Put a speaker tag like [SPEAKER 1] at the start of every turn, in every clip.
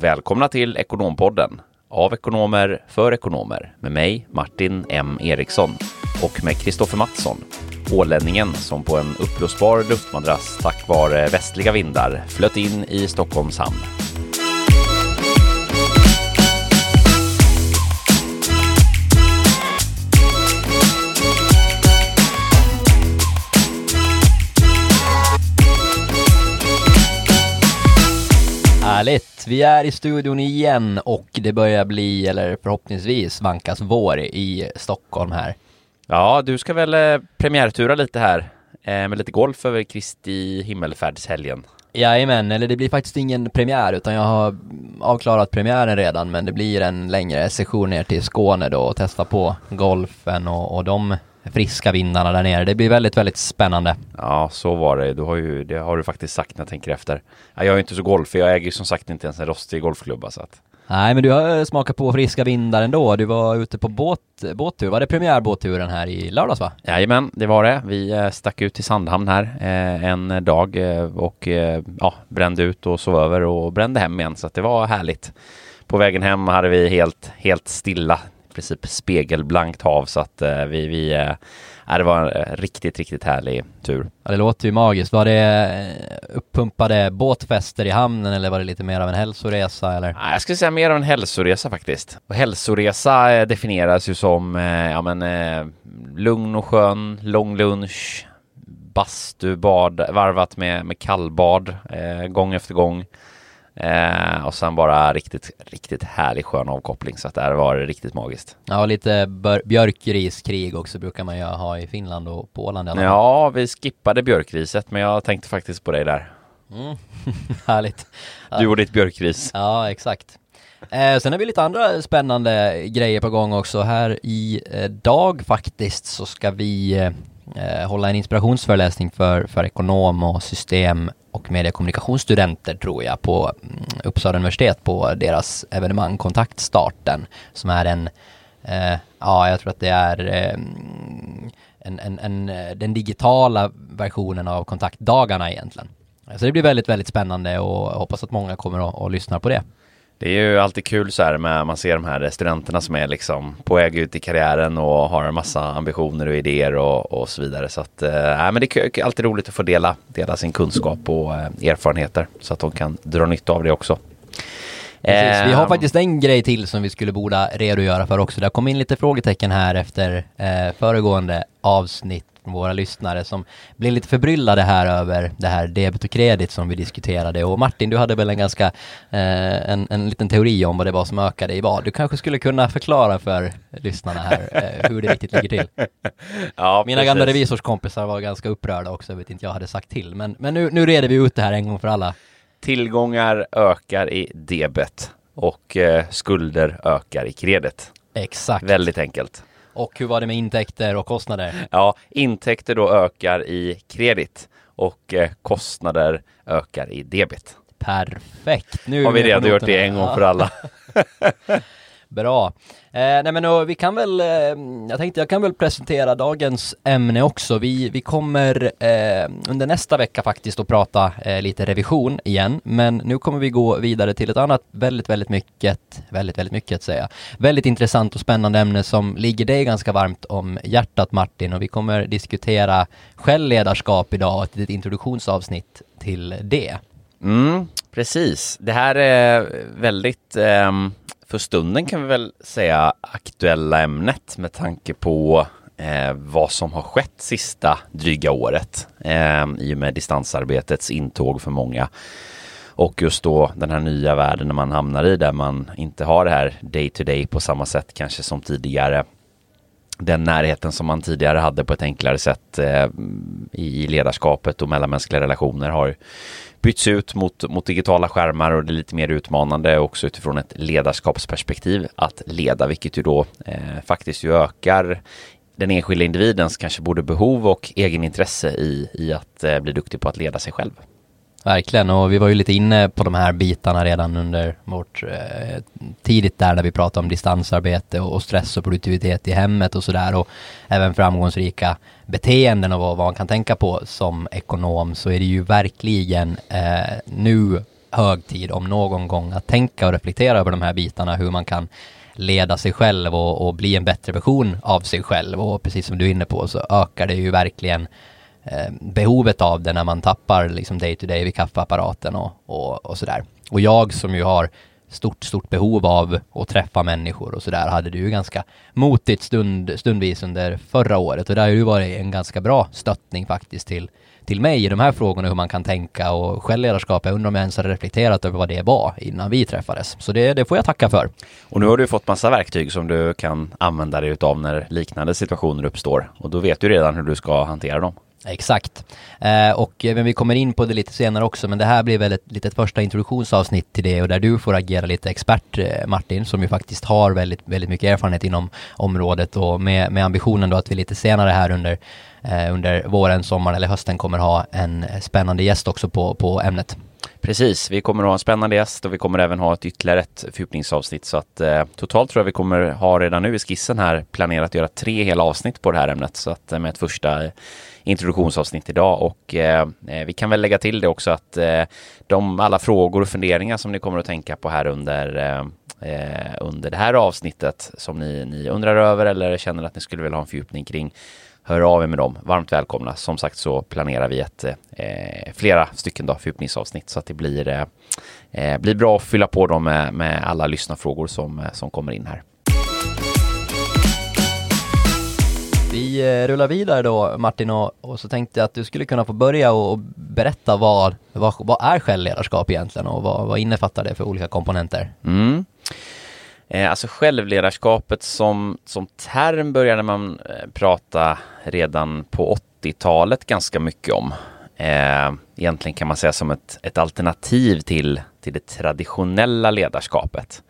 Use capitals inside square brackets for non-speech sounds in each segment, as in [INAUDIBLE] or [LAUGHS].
[SPEAKER 1] Välkomna till Ekonompodden av ekonomer för ekonomer med mig Martin M Eriksson och med Kristoffer Mattsson, ålänningen som på en uppblåsbar luftmadrass tack vare västliga vindar flöt in i Stockholms hamn.
[SPEAKER 2] Härligt! Vi är i studion igen och det börjar bli, eller förhoppningsvis, vankas vår i Stockholm här.
[SPEAKER 1] Ja, du ska väl eh, premiärtura lite här eh, med lite golf över Kristi himmelfärdshelgen.
[SPEAKER 2] Jajamän, eller det blir faktiskt ingen premiär utan jag har avklarat premiären redan men det blir en längre session ner till Skåne då och testa på golfen och, och de friska vindarna där nere. Det blir väldigt, väldigt spännande.
[SPEAKER 1] Ja, så var det. Du har ju, det har du faktiskt sagt när jag tänker efter. Ja, jag är inte så golfig. Jag äger ju som sagt inte ens en rostig golfklubba så att...
[SPEAKER 2] Nej, men du har smakat på friska vindar ändå. Du var ute på båt, båttur. Var det premiärbåtturen här i lördags va?
[SPEAKER 1] Jajamän, det var det. Vi eh, stack ut till Sandhamn här eh, en dag eh, och eh, ja, brände ut och sov över och brände hem igen så att det var härligt. På vägen hem hade vi helt, helt stilla princip spegelblankt hav så att eh, vi, vi eh, det var en riktigt, riktigt härlig tur.
[SPEAKER 2] Ja, det låter ju magiskt. Var det eh, uppumpade båtfester i hamnen eller var det lite mer av en hälsoresa eller?
[SPEAKER 1] Jag skulle säga mer av en hälsoresa faktiskt. Och hälsoresa eh, definieras ju som eh, ja, men, eh, lugn och skön, lång lunch, bastu, bad varvat med, med kallbad eh, gång efter gång. Eh, och sen bara riktigt, riktigt härlig skön avkoppling så att det här var riktigt magiskt.
[SPEAKER 2] Ja, lite björkriskrig också brukar man ju ha i Finland och på Åland
[SPEAKER 1] Ja, vi skippade björkriset men jag tänkte faktiskt på dig där.
[SPEAKER 2] Mm. [LAUGHS] Härligt.
[SPEAKER 1] Du och ditt björkris.
[SPEAKER 2] Ja, exakt. Eh, sen har vi lite andra spännande grejer på gång också. Här i eh, dag faktiskt så ska vi eh, hålla en inspirationsföreläsning för, för ekonom och system och mediekommunikationsstudenter tror jag på mm, Uppsala universitet på deras evenemang Kontaktstarten som är en, eh, ja jag tror att det är eh, en, en, en, den digitala versionen av kontaktdagarna egentligen. Så det blir väldigt, väldigt spännande och hoppas att många kommer och, och lyssnar på det.
[SPEAKER 1] Det är ju alltid kul så här med man ser de här studenterna som är liksom på väg ut i karriären och har en massa ambitioner och idéer och, och så vidare. Så att, äh, men det är alltid roligt att få dela, dela sin kunskap och äh, erfarenheter så att de kan dra nytta av det också.
[SPEAKER 2] Precis. Vi har ehm. faktiskt en grej till som vi skulle borde redogöra för också. Det har kommit in lite frågetecken här efter eh, föregående avsnitt från våra lyssnare som blev lite förbryllade här över det här debet och kredit som vi diskuterade och Martin, du hade väl en ganska, eh, en, en liten teori om vad det var som ökade i vad. Du kanske skulle kunna förklara för lyssnarna här eh, hur det riktigt ligger till. [LAUGHS] ja, Mina precis. gamla revisorskompisar var ganska upprörda också, vet inte jag hade sagt till, men, men nu, nu reder vi ut det här en gång för alla.
[SPEAKER 1] Tillgångar ökar i debet och eh, skulder ökar i kredit.
[SPEAKER 2] Exakt.
[SPEAKER 1] Väldigt enkelt.
[SPEAKER 2] Och hur var det med intäkter och kostnader?
[SPEAKER 1] Ja, intäkter då ökar i kredit och eh, kostnader ökar i debit.
[SPEAKER 2] Perfekt!
[SPEAKER 1] Nu har vi redan det en gång för alla. [LAUGHS] [LAUGHS]
[SPEAKER 2] Bra. Eh, nej men och vi kan väl, eh, jag tänkte jag kan väl presentera dagens ämne också. Vi, vi kommer eh, under nästa vecka faktiskt att prata eh, lite revision igen, men nu kommer vi gå vidare till ett annat väldigt, väldigt mycket, väldigt, väldigt mycket att säga, väldigt intressant och spännande ämne som ligger dig ganska varmt om hjärtat Martin och vi kommer diskutera självledarskap idag och ett introduktionsavsnitt till det.
[SPEAKER 1] Mm, precis. Det här är väldigt ehm, för stunden kan vi väl säga aktuella ämnet med tanke på eh, vad som har skett sista dryga året eh, i och med distansarbetets intåg för många. Och just då den här nya världen när man hamnar i där man inte har det här day to day på samma sätt kanske som tidigare. Den närheten som man tidigare hade på ett enklare sätt eh, i ledarskapet och mellanmänskliga relationer har bytts ut mot, mot digitala skärmar och det är lite mer utmanande också utifrån ett ledarskapsperspektiv att leda, vilket ju då eh, faktiskt ju ökar den enskilda individens kanske både behov och egenintresse i, i att eh, bli duktig på att leda sig själv.
[SPEAKER 2] Verkligen, och vi var ju lite inne på de här bitarna redan under vårt eh, tidigt där där vi pratade om distansarbete och, och stress och produktivitet i hemmet och sådär och även framgångsrika beteenden och vad, vad man kan tänka på som ekonom så är det ju verkligen eh, nu hög tid om någon gång att tänka och reflektera över de här bitarna, hur man kan leda sig själv och, och bli en bättre version av sig själv och precis som du är inne på så ökar det ju verkligen eh, behovet av det när man tappar liksom day to day vid kaffeapparaten och, och, och sådär. Och jag som ju har stort, stort behov av att träffa människor och sådär hade du ju ganska motigt stund, stundvis under förra året och det har ju varit en ganska bra stöttning faktiskt till, till mig i de här frågorna hur man kan tänka och självledarskap, jag undrar om jag ens har reflekterat över vad det var innan vi träffades. Så det, det får jag tacka för.
[SPEAKER 1] Och nu har du fått massa verktyg som du kan använda dig utav när liknande situationer uppstår och då vet du redan hur du ska hantera dem.
[SPEAKER 2] Exakt. Eh, och eh, men vi kommer in på det lite senare också, men det här blir väl ett litet första introduktionsavsnitt till det och där du får agera lite expert eh, Martin, som ju faktiskt har väldigt, väldigt mycket erfarenhet inom området och med, med ambitionen då att vi lite senare här under, eh, under våren, sommaren eller hösten kommer ha en spännande gäst också på, på ämnet.
[SPEAKER 1] Precis, vi kommer att ha en spännande gäst och vi kommer även ha ett ytterligare ett fördjupningsavsnitt så att eh, totalt tror jag vi kommer ha redan nu i skissen här planerat att göra tre hela avsnitt på det här ämnet så att eh, med ett första introduktionsavsnitt idag och eh, eh, vi kan väl lägga till det också att eh, de alla frågor och funderingar som ni kommer att tänka på här under eh, eh, under det här avsnittet som ni, ni undrar över eller känner att ni skulle vilja ha en fördjupning kring hör av er med dem. Varmt välkomna. Som sagt så planerar vi ett eh, flera stycken då fördjupningsavsnitt så att det blir, eh, eh blir bra att fylla på dem med, med alla lyssnarfrågor som, som kommer in här.
[SPEAKER 2] Vi eh, rullar vidare då Martin och, och, så tänkte jag att du skulle kunna få börja och, och berätta vad, vad, vad är självledarskap egentligen och vad, vad innefattar det för olika komponenter?
[SPEAKER 1] Mm. Eh, alltså självledarskapet som, som term började man eh, prata redan på 80-talet ganska mycket om. Eh, egentligen kan man säga som ett, ett alternativ till, till det traditionella ledarskapet.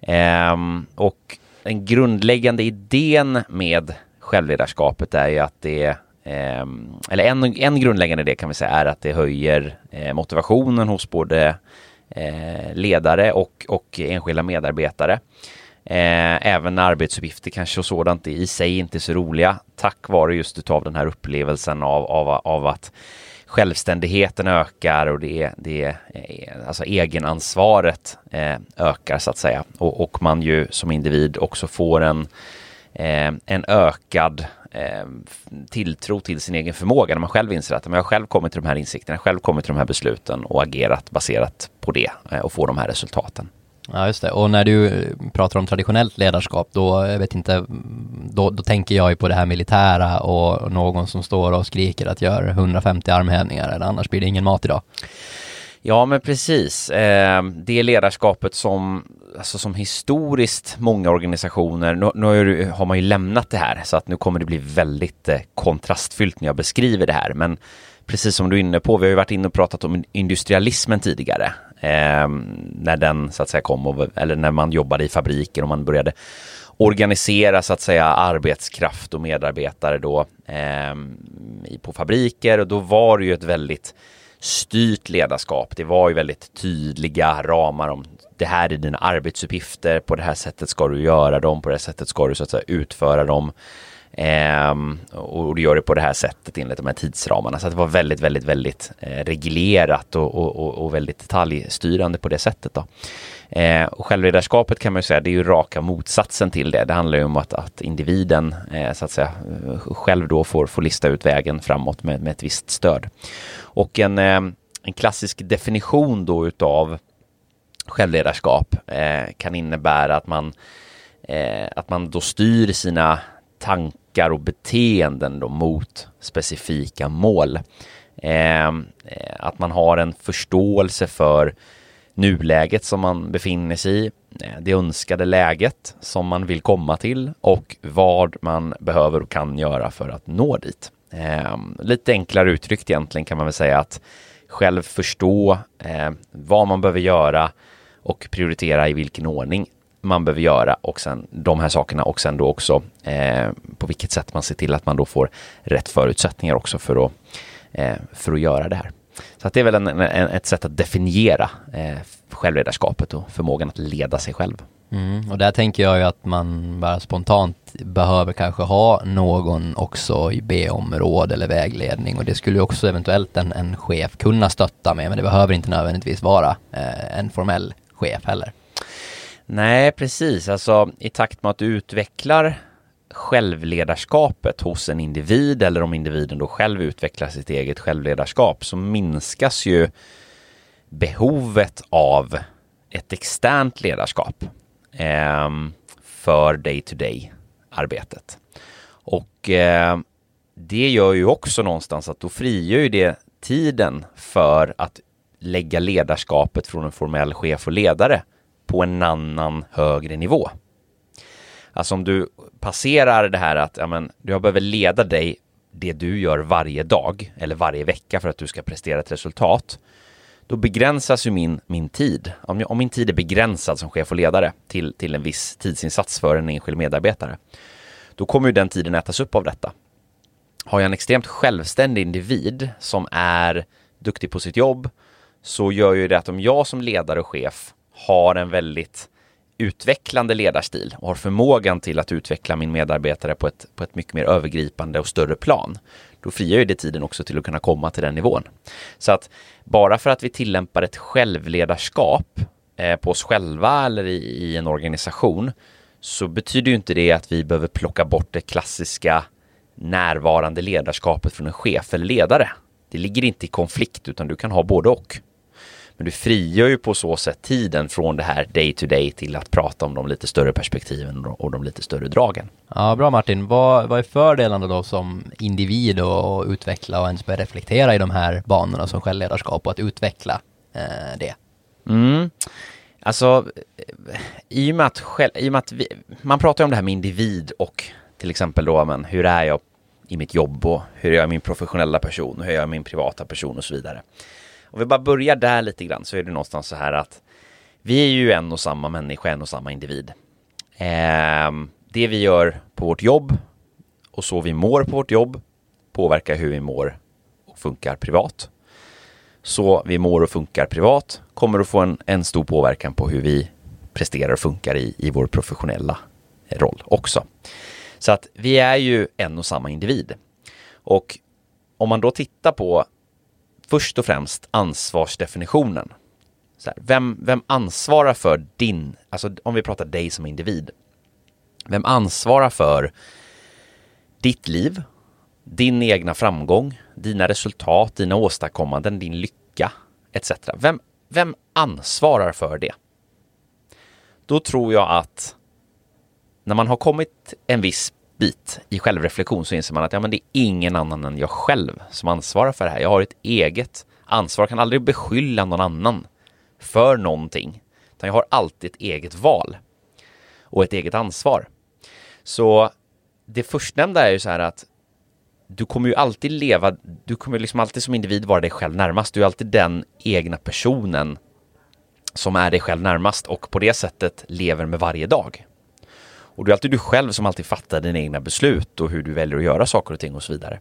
[SPEAKER 1] Eh, och den grundläggande idén med självledarskapet är ju att det eh, eller en, en grundläggande idé kan vi säga är att det höjer eh, motivationen hos både eh, ledare och, och enskilda medarbetare. Eh, även arbetsuppgifter kanske och sådant i sig inte så roliga tack vare just utav den här upplevelsen av, av, av att självständigheten ökar och det, det eh, alltså egenansvaret eh, ökar så att säga och, och man ju som individ också får en Eh, en ökad eh, tilltro till sin egen förmåga när man själv inser att man har själv kommit till de här insikterna, själv kommit till de här besluten och agerat baserat på det eh, och få de här resultaten.
[SPEAKER 2] Ja just det, och när du pratar om traditionellt ledarskap då, jag vet inte, då, då tänker jag ju på det här militära och någon som står och skriker att gör 150 armhävningar eller annars blir det ingen mat idag.
[SPEAKER 1] Ja, men precis. Eh, det ledarskapet som, alltså som historiskt många organisationer, nu, nu, har man ju lämnat det här så att nu kommer det bli väldigt eh, kontrastfyllt när jag beskriver det här. Men precis som du är inne på, vi har ju varit inne och pratat om industrialismen tidigare. Eh, när den så att säga kom, och, eller när man jobbade i fabriker och man började organisera så att säga arbetskraft och medarbetare då eh, på fabriker och då var det ju ett väldigt styrt ledarskap. Det var ju väldigt tydliga ramar om det här är dina arbetsuppgifter, på det här sättet ska du göra dem, på det här sättet ska du så att säga utföra dem. Ehm, och du gör det på det här sättet enligt de här tidsramarna. Så det var väldigt, väldigt, väldigt eh, reglerat och, och, och, väldigt detaljstyrande på det sättet. Då. Eh, och självledarskapet kan man ju säga, det är ju raka motsatsen till det. Det handlar ju om att, att individen eh, så att säga eh, själv då får, får lista ut vägen framåt med, med ett visst stöd. Och en, eh, en klassisk definition då utav självledarskap eh, kan innebära att man, eh, att man då styr sina tankar och beteenden då mot specifika mål. Eh, att man har en förståelse för nuläget som man befinner sig i, eh, det önskade läget som man vill komma till och vad man behöver och kan göra för att nå dit. Eh, lite enklare uttryckt egentligen kan man väl säga att själv förstå eh, vad man behöver göra och prioritera i vilken ordning man behöver göra och sen de här sakerna och sen då också eh, på vilket sätt man ser till att man då får rätt förutsättningar också för att, eh, för att göra det här. Så att det är väl en, en, ett sätt att definiera eh, självledarskapet och förmågan att leda sig själv.
[SPEAKER 2] Mm, och där tänker jag ju att man bara spontant behöver kanske ha någon också i B-område eller vägledning och det skulle ju också eventuellt en, en chef kunna stötta med men det behöver inte nödvändigtvis vara eh, en formell chef heller.
[SPEAKER 1] Nej, precis. Alltså i takt med att du utvecklar självledarskapet hos en individ eller om individen då själv utvecklar sitt eget självledarskap så minskas ju behovet av ett externt ledarskap eh, för day-to-day arbetet. Och eh, det gör ju också någonstans att då frigör ju det tiden för att lägga ledarskapet från en formell chef och ledare på en annan högre nivå. Alltså om du passerar det här att ja, men, jag behöver leda dig det du gör varje dag eller varje vecka för att du ska prestera ett resultat. Då begränsas ju min, min tid. Om, jag, om min tid är begränsad som chef och ledare till, till en viss tidsinsats för en enskild medarbetare, då kommer ju den tiden ätas upp av detta. Har jag en extremt självständig individ som är duktig på sitt jobb så gör ju det att om jag som ledare och chef har en väldigt utvecklande ledarstil och har förmågan till att utveckla min medarbetare på ett, på ett mycket mer övergripande och större plan, då frigör ju det tiden också till att kunna komma till den nivån. Så att bara för att vi tillämpar ett självledarskap eh, på oss själva eller i, i en organisation så betyder ju inte det att vi behöver plocka bort det klassiska närvarande ledarskapet från en chef eller ledare. Det ligger inte i konflikt utan du kan ha både och. Men du frigör ju på så sätt tiden från det här day to day till att prata om de lite större perspektiven och de lite större dragen.
[SPEAKER 2] Ja, bra Martin. Vad, vad är fördelarna då som individ att utveckla och ens börja reflektera i de här banorna som självledarskap och att utveckla eh, det?
[SPEAKER 1] Mm. Alltså, i och med att, själv, i och med att vi, man pratar om det här med individ och till exempel då, men hur är jag i mitt jobb och hur är jag min professionella person och hur är jag min privata person och så vidare. Om vi bara börjar där lite grann så är det någonstans så här att vi är ju en och samma människa, en och samma individ. Eh, det vi gör på vårt jobb och så vi mår på vårt jobb påverkar hur vi mår och funkar privat. Så vi mår och funkar privat kommer att få en, en stor påverkan på hur vi presterar och funkar i, i vår professionella roll också. Så att vi är ju en och samma individ. Och om man då tittar på först och främst ansvarsdefinitionen. Här, vem, vem ansvarar för din, alltså om vi pratar dig som individ. Vem ansvarar för ditt liv, din egna framgång, dina resultat, dina åstadkommanden, din lycka etc. Vem, vem ansvarar för det? Då tror jag att när man har kommit en viss bit i självreflektion så inser man att ja, men det är ingen annan än jag själv som ansvarar för det här. Jag har ett eget ansvar, jag kan aldrig beskylla någon annan för någonting. Utan jag har alltid ett eget val och ett eget ansvar. Så det förstnämnda är ju så här att du kommer ju alltid leva, du kommer liksom alltid som individ vara dig själv närmast. Du är alltid den egna personen som är dig själv närmast och på det sättet lever med varje dag. Och det är alltid du själv som alltid fattar dina egna beslut och hur du väljer att göra saker och ting och så vidare.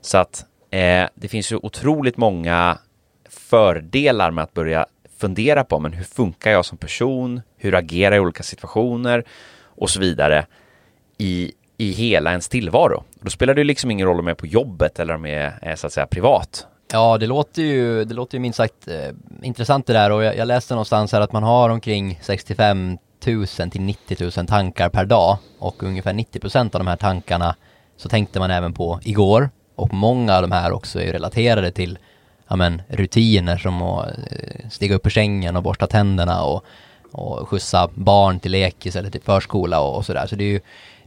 [SPEAKER 1] Så att eh, det finns ju otroligt många fördelar med att börja fundera på men hur funkar jag som person? Hur agerar jag i olika situationer? Och så vidare i, i hela ens tillvaro. Då spelar det liksom ingen roll om jag är på jobbet eller om jag är så att säga privat.
[SPEAKER 2] Ja, det låter ju, det låter ju minst sagt eh, intressant det där och jag, jag läste någonstans här att man har omkring 65 000 till 90 000 tankar per dag och ungefär 90 procent av de här tankarna så tänkte man även på igår och många av de här också är relaterade till ja, men, rutiner som att eh, stiga upp ur sängen och borsta tänderna och, och skjutsa barn till lekis eller till förskola och, och sådär. Så det är ju,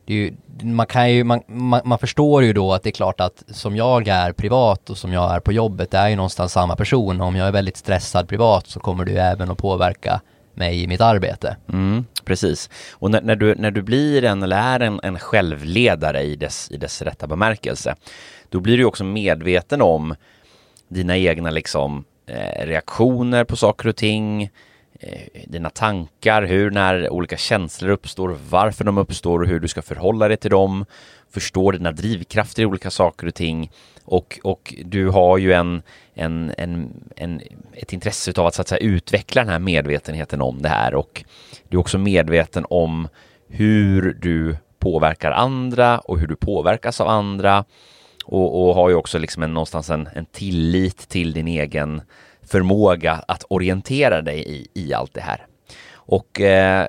[SPEAKER 2] det är ju, man kan ju, man, man, man, förstår ju då att det är klart att som jag är privat och som jag är på jobbet, det är ju någonstans samma person. Om jag är väldigt stressad privat så kommer det ju även att påverka mig i mitt arbete.
[SPEAKER 1] Mm, precis. Och när, när, du, när du blir en eller är en, en självledare i dess, i dess rätta bemärkelse, då blir du också medveten om dina egna liksom, eh, reaktioner på saker och ting, eh, dina tankar, hur när olika känslor uppstår, varför de uppstår och hur du ska förhålla dig till dem, förstå dina drivkrafter i olika saker och ting och, och du har ju en, en, en, en, ett intresse av att, så att säga, utveckla den här medvetenheten om det här. Och du är också medveten om hur du påverkar andra och hur du påverkas av andra. Och, och har ju också liksom en, någonstans en, en tillit till din egen förmåga att orientera dig i, i allt det här. Och eh,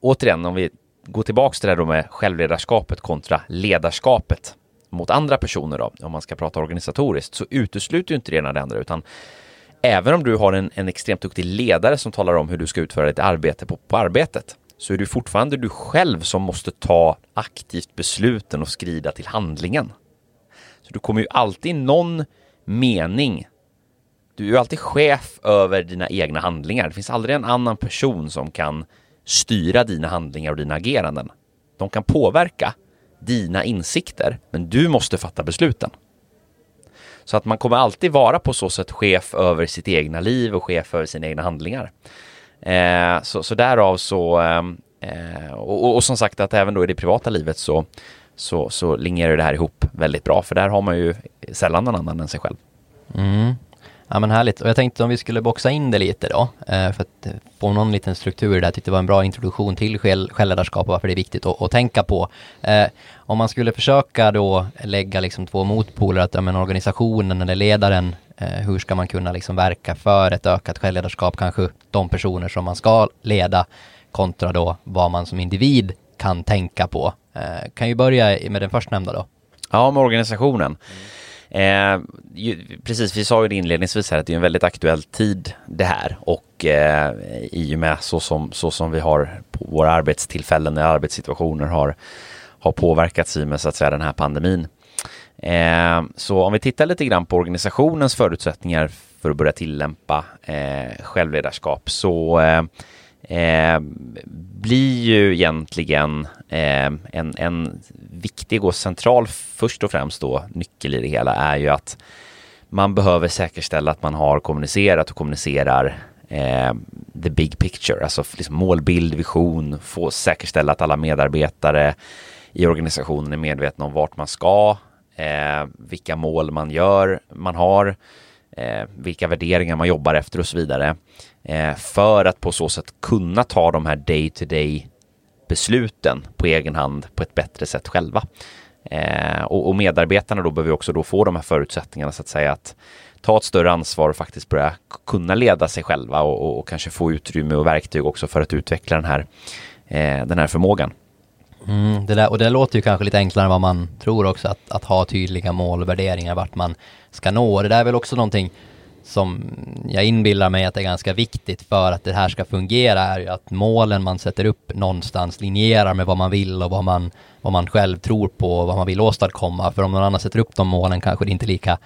[SPEAKER 1] återigen, om vi går tillbaks till det här då med självledarskapet kontra ledarskapet mot andra personer då, om man ska prata organisatoriskt, så utesluter ju inte det ena det andra, utan även om du har en, en extremt duktig ledare som talar om hur du ska utföra ditt arbete på, på arbetet, så är det fortfarande du själv som måste ta aktivt besluten och skrida till handlingen. Så du kommer ju alltid i någon mening du är ju alltid chef över dina egna handlingar. Det finns aldrig en annan person som kan styra dina handlingar och dina ageranden. De kan påverka dina insikter, men du måste fatta besluten. Så att man kommer alltid vara på så sätt chef över sitt egna liv och chef över sina egna handlingar. Eh, så, så därav så, ehm, eh, och, och, som sagt att även då i det privata livet så, så, så linjerar det här ihop väldigt bra, för där har man ju sällan någon annan än sig själv.
[SPEAKER 2] Mm. Ja men härligt, och jag tänkte om vi skulle boxa in det lite då, eh, för att få någon liten struktur där, jag tyckte det var en bra introduktion till självledarskap och varför det är viktigt att, att tänka på. Eh, om man skulle försöka då lägga liksom två motpoler, att ja, men organisationen eller ledaren, eh, hur ska man kunna liksom verka för ett ökat självledarskap, kanske de personer som man ska leda, kontra då vad man som individ kan tänka på. Kan ju börja med den förstnämnda då.
[SPEAKER 1] Ja, med organisationen. Mm. Eh, ju, precis, vi sa ju det inledningsvis här att det är en väldigt aktuell tid det här och eh, i och med så som, så som vi har på våra arbetstillfällen, arbetssituationer har, har påverkats i med så att säga den här pandemin. Eh, så om vi tittar lite grann på organisationens förutsättningar för att börja tillämpa eh, självledarskap så eh, eh, blir ju egentligen eh, en, en viktig och central först och främst då nyckel i det hela är ju att man behöver säkerställa att man har kommunicerat och kommunicerar eh, the big picture, alltså liksom målbild, vision, få säkerställa att alla medarbetare i organisationen är medvetna om vart man ska, eh, vilka mål man gör, man har, eh, vilka värderingar man jobbar efter och så vidare. Eh, för att på så sätt kunna ta de här day to day besluten på egen hand på ett bättre sätt själva. Eh, och, och, medarbetarna då behöver också då få de här förutsättningarna så att säga att ta ett större ansvar och faktiskt börja kunna leda sig själva och, och, och kanske få utrymme och verktyg också för att utveckla den här, eh, den här förmågan.
[SPEAKER 2] Mm, det där, och det låter ju kanske lite enklare än vad man tror också, att, att ha tydliga mål och värderingar vart man ska nå. Det där är väl också någonting som jag inbillar mig att det är ganska viktigt för att det här ska fungera är ju att målen man sätter upp någonstans linjerar med vad man vill och vad man, vad man själv tror på och vad man vill åstadkomma. För om någon annan sätter upp de målen kanske det inte är lika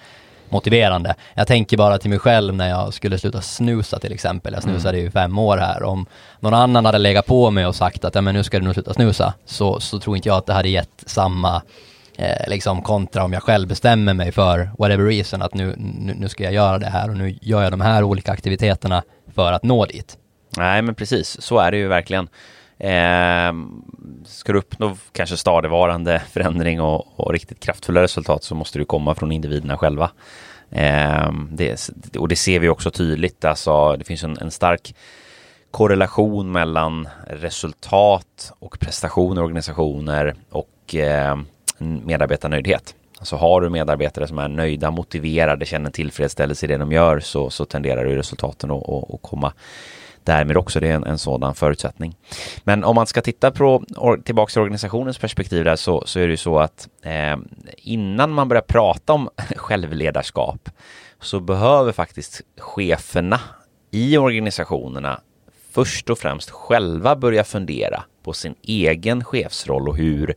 [SPEAKER 2] motiverande. Jag tänker bara till mig själv när jag skulle sluta snusa till exempel. Jag snusade mm. ju fem år här. Om någon annan hade legat på mig och sagt att men nu ska du nog sluta snusa så, så tror inte jag att det hade gett samma eh, liksom kontra om jag själv bestämmer mig för whatever reason att nu, nu, nu, ska jag göra det här och nu gör jag de här olika aktiviteterna för att nå dit.
[SPEAKER 1] Nej men precis, så är det ju verkligen. Eh, ska du uppnå kanske stadigvarande förändring och, och, riktigt kraftfulla resultat så måste du komma från individerna själva. Eh, det, och det ser vi också tydligt, alltså det finns en, en stark korrelation mellan resultat och prestationer i organisationer och eh, medarbetarnöjdhet. Alltså har du medarbetare som är nöjda, motiverade, känner tillfredsställelse i det de gör så, så tenderar ju resultaten att, att, att komma därmed också. Det är en, en sådan förutsättning. Men om man ska titta på tillbaka till organisationens perspektiv där så, så är det ju så att eh, innan man börjar prata om [LAUGHS] självledarskap så behöver faktiskt cheferna i organisationerna först och främst själva börja fundera på sin egen chefsroll och hur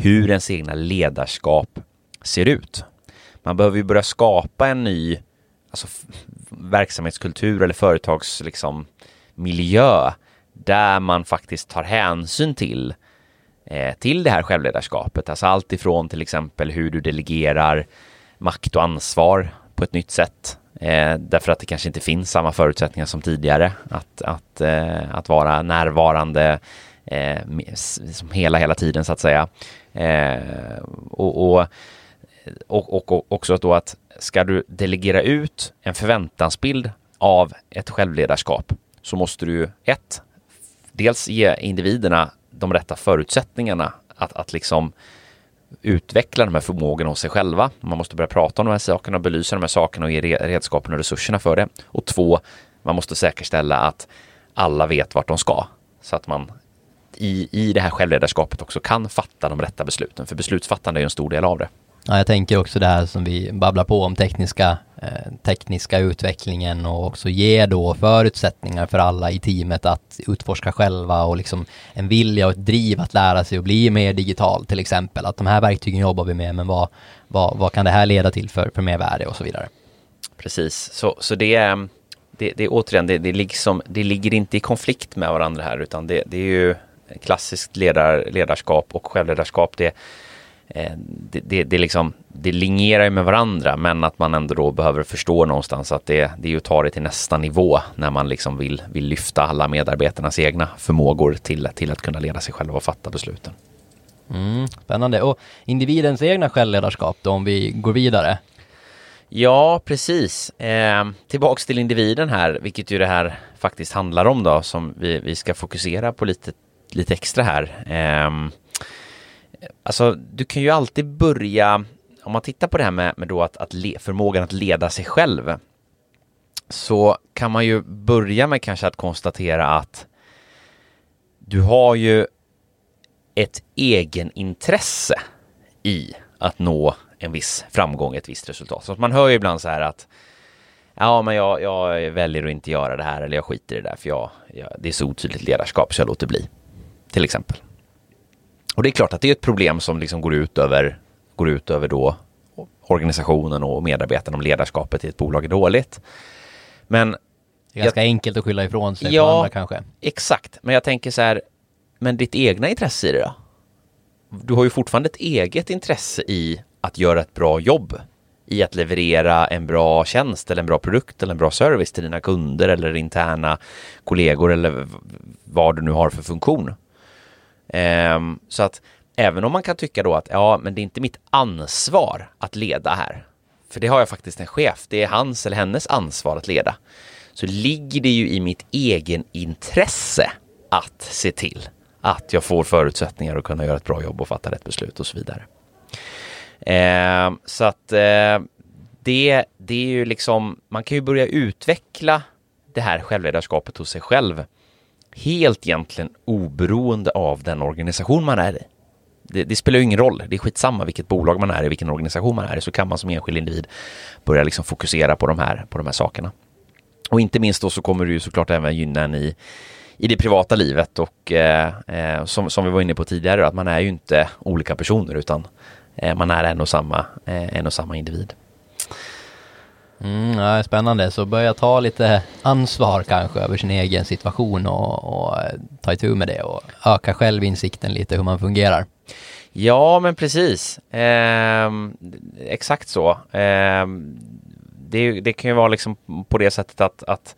[SPEAKER 1] hur ens egna ledarskap ser ut. Man behöver ju börja skapa en ny alltså, verksamhetskultur eller företagsmiljö liksom, där man faktiskt tar hänsyn till eh, till det här självledarskapet. Alltså allt ifrån till exempel hur du delegerar makt och ansvar på ett nytt sätt. Eh, därför att det kanske inte finns samma förutsättningar som tidigare att, att, eh, att vara närvarande eh, som liksom hela, hela tiden så att säga. Eh, och, och, och, och, också då att ska du delegera ut en förväntansbild av ett självledarskap så måste du ett, dels ge individerna de rätta förutsättningarna att, att liksom utveckla de här förmågorna hos sig själva. Man måste börja prata om de här sakerna och belysa de här sakerna och ge redskapen och resurserna för det. Och två, man måste säkerställa att alla vet vart de ska så att man i, i det här självledarskapet också kan fatta de rätta besluten. För beslutsfattande är en stor del av det.
[SPEAKER 2] Ja, jag tänker också det här som vi babblar på om tekniska, eh, tekniska utvecklingen och också ge då förutsättningar för alla i teamet att utforska själva och liksom en vilja och ett driv att lära sig och bli mer digital till exempel. Att de här verktygen jobbar vi med, men vad, vad, vad kan det här leda till för, för mer värde och så vidare.
[SPEAKER 1] Precis, så, så det är det, det, återigen, det, det, liksom, det ligger inte i konflikt med varandra här utan det, det är ju klassiskt ledar, ledarskap och självledarskap. Det, Eh, det, det, det, liksom, det linjerar ju med varandra men att man ändå då behöver förstå någonstans att det, det är ju att ta det till nästa nivå när man liksom vill, vill lyfta alla medarbetarnas egna förmågor till, till att kunna leda sig själva och fatta besluten.
[SPEAKER 2] Mm, spännande. Och individens egna självledarskap då om vi går vidare?
[SPEAKER 1] Ja, precis. Eh, tillbaks till individen här, vilket ju det här faktiskt handlar om då, som vi, vi ska fokusera på lite, lite extra här. Eh, alltså du kan ju alltid börja, om man tittar på det här med, med då att, att le, förmågan att leda sig själv, så kan man ju börja med kanske att konstatera att du har ju ett egenintresse i att nå en viss framgång, ett visst resultat. Så man hör ju ibland så här att ja, men jag, jag väljer att inte göra det här eller jag skiter i det där för jag, jag, det är så otydligt ledarskap så jag låter bli. Till exempel. Och det är klart att det är ett problem som liksom går ut över, går ut över då organisationen och medarbetarna om ledarskapet i ett bolag är dåligt. Men
[SPEAKER 2] det är ganska jag, enkelt att skylla ifrån sig ja, på andra kanske.
[SPEAKER 1] Exakt, men jag tänker så här, men ditt egna intresse i det då? Du har ju fortfarande ett eget intresse i att göra ett bra jobb i att leverera en bra tjänst eller en bra produkt eller en bra service till dina kunder eller interna kollegor eller vad du nu har för funktion. Ehm, så att även om man kan tycka då att ja, men det är inte mitt ansvar att leda här. För det har jag faktiskt en chef. Det är hans eller hennes ansvar att leda. Så ligger det ju i mitt egen intresse att se till att jag får förutsättningar att kunna göra ett bra jobb och fatta rätt beslut och så vidare. Eh, så att eh, det, det är ju liksom, man kan ju börja utveckla det här självledarskapet hos sig själv helt egentligen oberoende av den organisation man är i. Det, det, spelar ju ingen roll, det är skitsamma vilket bolag man är i, vilken organisation man är i, så kan man som enskild individ börja liksom fokusera på de här, på de här sakerna. Och inte minst då så kommer det ju såklart även gynna en i, i det privata livet och eh, eh, som, som vi var inne på tidigare, att man är ju inte olika personer utan eh, man är en och samma, eh, en och samma individ.
[SPEAKER 2] Mm, ja, spännande, så börja ta lite ansvar kanske över sin egen situation och, och eh, ta itu med det och öka självinsikten lite hur man fungerar.
[SPEAKER 1] Ja, men precis. Eh, exakt så. Eh, det, det, kan ju vara liksom på det sättet att, att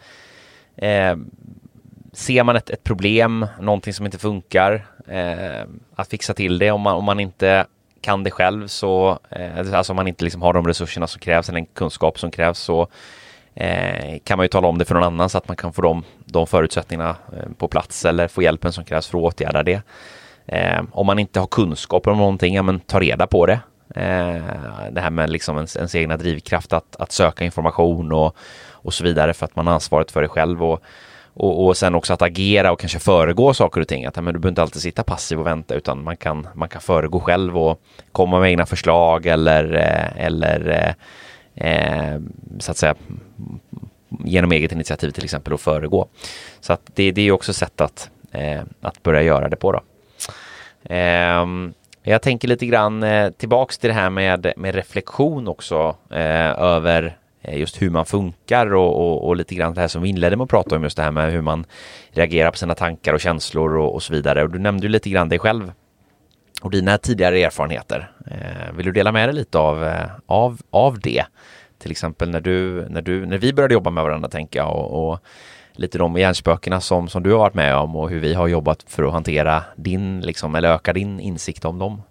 [SPEAKER 1] eh, ser man ett, ett, problem, någonting som inte funkar, eh, att fixa till det om man, om man inte kan det själv så, eh, alltså om man inte liksom har de resurserna som krävs eller den kunskap som krävs så eh, kan man ju tala om det för någon annan så att man kan få de, de förutsättningarna eh, på plats eller få hjälpen som krävs för att åtgärda det. Eh, om man inte har kunskap om någonting, ja men ta reda på det. Eh, det här med liksom ens, ens egna drivkraft att, att söka information och, och så vidare för att man har ansvaret för det själv och och, och sen också att agera och kanske föregå saker och ting. Att men du behöver inte alltid sitta passiv och vänta utan man kan, man kan föregå själv och komma med egna förslag eller, eh, eller eh, eh, så att säga genom eget initiativ till exempel och föregå. Så att det, det är också sätt att, eh, att börja göra det på då. Eh, jag tänker lite grann eh, tillbaks till det här med, med reflektion också eh, över Eh, just hur man funkar och, och, och, lite grann det här som vi inledde med att prata om just det här med hur man reagerar på sina tankar och känslor och, och så vidare. Och du nämnde ju lite grann dig själv och dina tidigare erfarenheter. Eh, vill du dela med dig lite av, eh, av, av det? till exempel när du, när du, när vi började jobba med varandra tänker jag och, och lite de hjärnspökena som, som du har varit med om och hur vi har jobbat för att hantera din, liksom, eller öka din insikt om dem.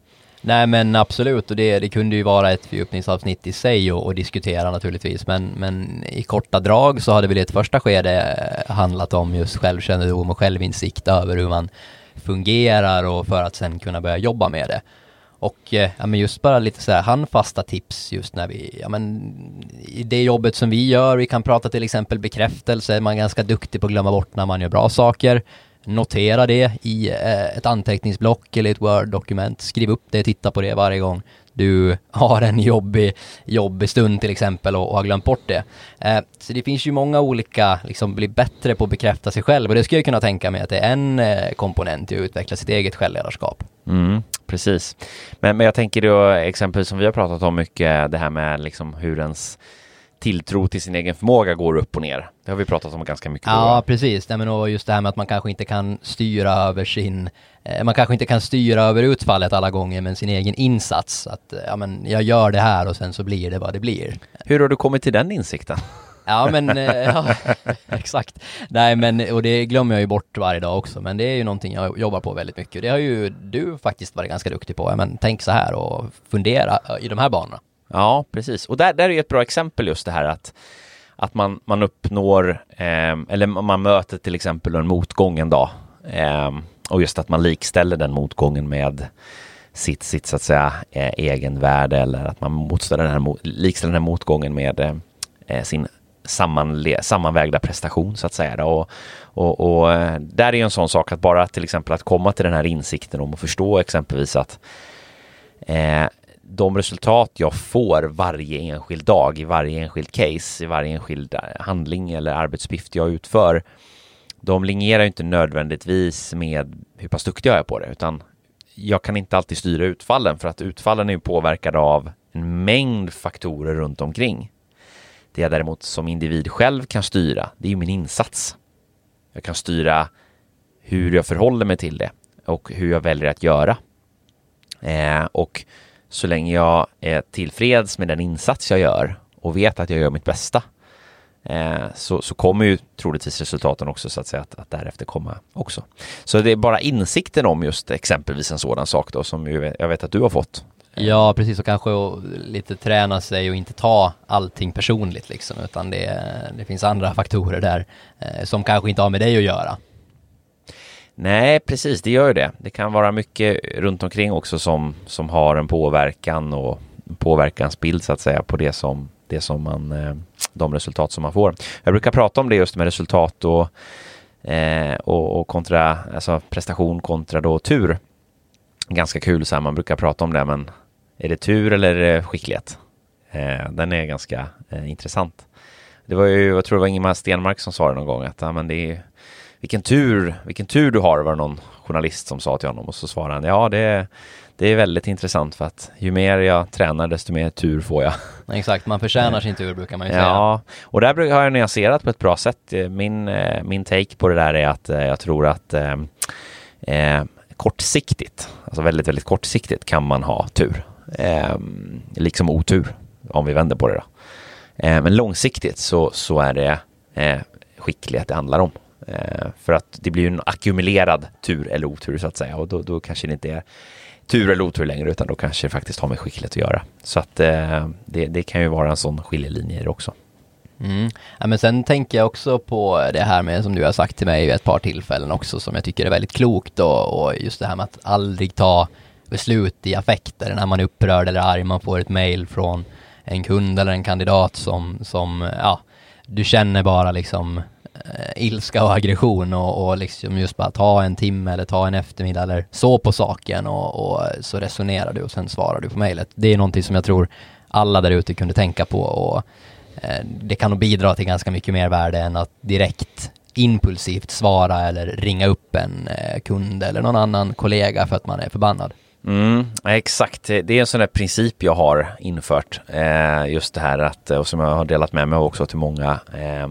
[SPEAKER 2] Nej men absolut och det, det kunde ju vara ett fördjupningsavsnitt i sig och, och, diskutera naturligtvis men, men i korta drag så hade väl ett första skede eh, handlat om just självkännedom och självinsikt över hur man fungerar och för att sen kunna börja jobba med det. Och eh, ja, men just bara lite så här handfasta tips just när vi, ja men i det jobbet som vi gör, vi kan prata till exempel bekräftelse, man är ganska duktig på att glömma bort när man gör bra saker. Notera det i eh, ett anteckningsblock eller ett Word-dokument, skriv upp det, titta på det varje gång du har en jobbig, jobbig stund till exempel och, och har glömt bort det. Eh, så det finns ju många olika, liksom bli bättre på att bekräfta sig själv och det skulle jag kunna tänka mig att det är en eh, komponent i att utveckla sitt eget självledarskap.
[SPEAKER 1] Mm, precis. Men, men jag tänker då exempel som vi har pratat om mycket, det här med liksom hur ens tilltro till sin egen förmåga går upp och ner. Det har vi pratat om ganska mycket.
[SPEAKER 2] Ja, då. precis. Nej, men och just det här med att man kanske inte kan styra över sin Eh, man kanske inte kan styra över utfallet alla gånger, men sin egen insats. Att ja, men jag gör det här och sen så blir det vad det blir.
[SPEAKER 1] Hur har du kommit till den insikten?
[SPEAKER 2] Ja men, [LAUGHS] eh, ja, [LAUGHS] exakt. Nej men, och det glömmer jag ju bort varje dag också, men det är ju någonting jag jobbar på väldigt mycket. Det har ju du faktiskt varit ganska duktig på. Men tänk så här och fundera i de här banorna.
[SPEAKER 1] Ja, precis. Och där, där är ett bra exempel just det här att att man, man uppnår, eh, eller man möter till exempel en motgång en dag. Eh, och just att man likställer den motgången med sitt, sitt så att säga eh, egenvärde eller att man motställer den här, likställer den här motgången med eh, eh, sin sammanle, sammanvägda prestation så att säga. Då. Och, och, och eh, där är en sån sak att bara till exempel att komma till den här insikten om att förstå exempelvis att eh, de resultat jag får varje enskild dag i varje enskild case, i varje enskild eh, handling eller arbetsuppgift jag utför de linjerar inte nödvändigtvis med hur pass duktig jag är på det, utan jag kan inte alltid styra utfallen för att utfallen är påverkade av en mängd faktorer runt omkring. Det jag däremot som individ själv kan styra, det är ju min insats. Jag kan styra hur jag förhåller mig till det och hur jag väljer att göra. Eh, och så länge jag är tillfreds med den insats jag gör och vet att jag gör mitt bästa eh, så, så kommer ju troligtvis resultaten också så att säga att, att därefter komma också. Så det är bara insikten om just exempelvis en sådan sak då som ju, jag vet att du har fått. Eh.
[SPEAKER 2] Ja, precis och kanske lite träna sig och inte ta allting personligt liksom, utan det, det finns andra faktorer där eh, som kanske inte har med dig att göra.
[SPEAKER 1] Nej, precis, det gör ju det. Det kan vara mycket runt omkring också som, som har en påverkan och påverkansbild så att säga på det som, det som man eh, de resultat som man får. Jag brukar prata om det just med resultat och, eh, och, och, kontra, alltså prestation kontra då tur. Ganska kul så här, man brukar prata om det, men är det tur eller är det skicklighet? Eh, den är ganska intressant. Det var ju, jag tror det var Ingemar Stenmark som sa det någon gång, att ja, men det är, vilken tur, vilken tur du har, var det någon journalist som sa till honom och så svarade han, ja det är det är väldigt intressant för att ju mer jag tränar desto mer tur får jag.
[SPEAKER 2] Exakt, man förtjänar sin tur brukar man ju säga.
[SPEAKER 1] Ja, och där har jag nyanserat på ett bra sätt. Min, eh, min take på det där är att eh, jag tror att eh, eh, kortsiktigt, alltså väldigt, väldigt kortsiktigt kan man ha tur. Eh, liksom otur, om vi vänder på det då. Eh, men långsiktigt så, så är det eh, skicklighet det handlar om. Eh, för att det blir en ackumulerad tur eller otur så att säga och då, då kanske det inte är tur eller otur längre utan då kanske det faktiskt har med skicklighet att göra. Så att eh, det, det, kan ju vara en sån skiljelinje också.
[SPEAKER 2] Mm. Ja, men sen tänker jag också på det här med som du har sagt till mig vid ett par tillfällen också som jag tycker är väldigt klokt och, och just det här med att aldrig ta beslut i affekter när man är upprörd eller arg, man får ett mail från en kund eller en kandidat som, som ja, du känner bara liksom Eh, ilska och aggression och, och liksom just bara ta en timme eller ta en eftermiddag eller så på saken och, och så resonerar du och sen svarar du på mejlet. Det är någonting som jag tror alla där ute kunde tänka på och eh, det kan nog bidra till ganska mycket mer värde än att direkt impulsivt svara eller ringa upp en eh, kund eller någon annan kollega för att man är förbannad.
[SPEAKER 1] Mm, exakt, det är en sån där princip jag har infört. Eh, just det här att, och som jag har delat med mig också till många, eh,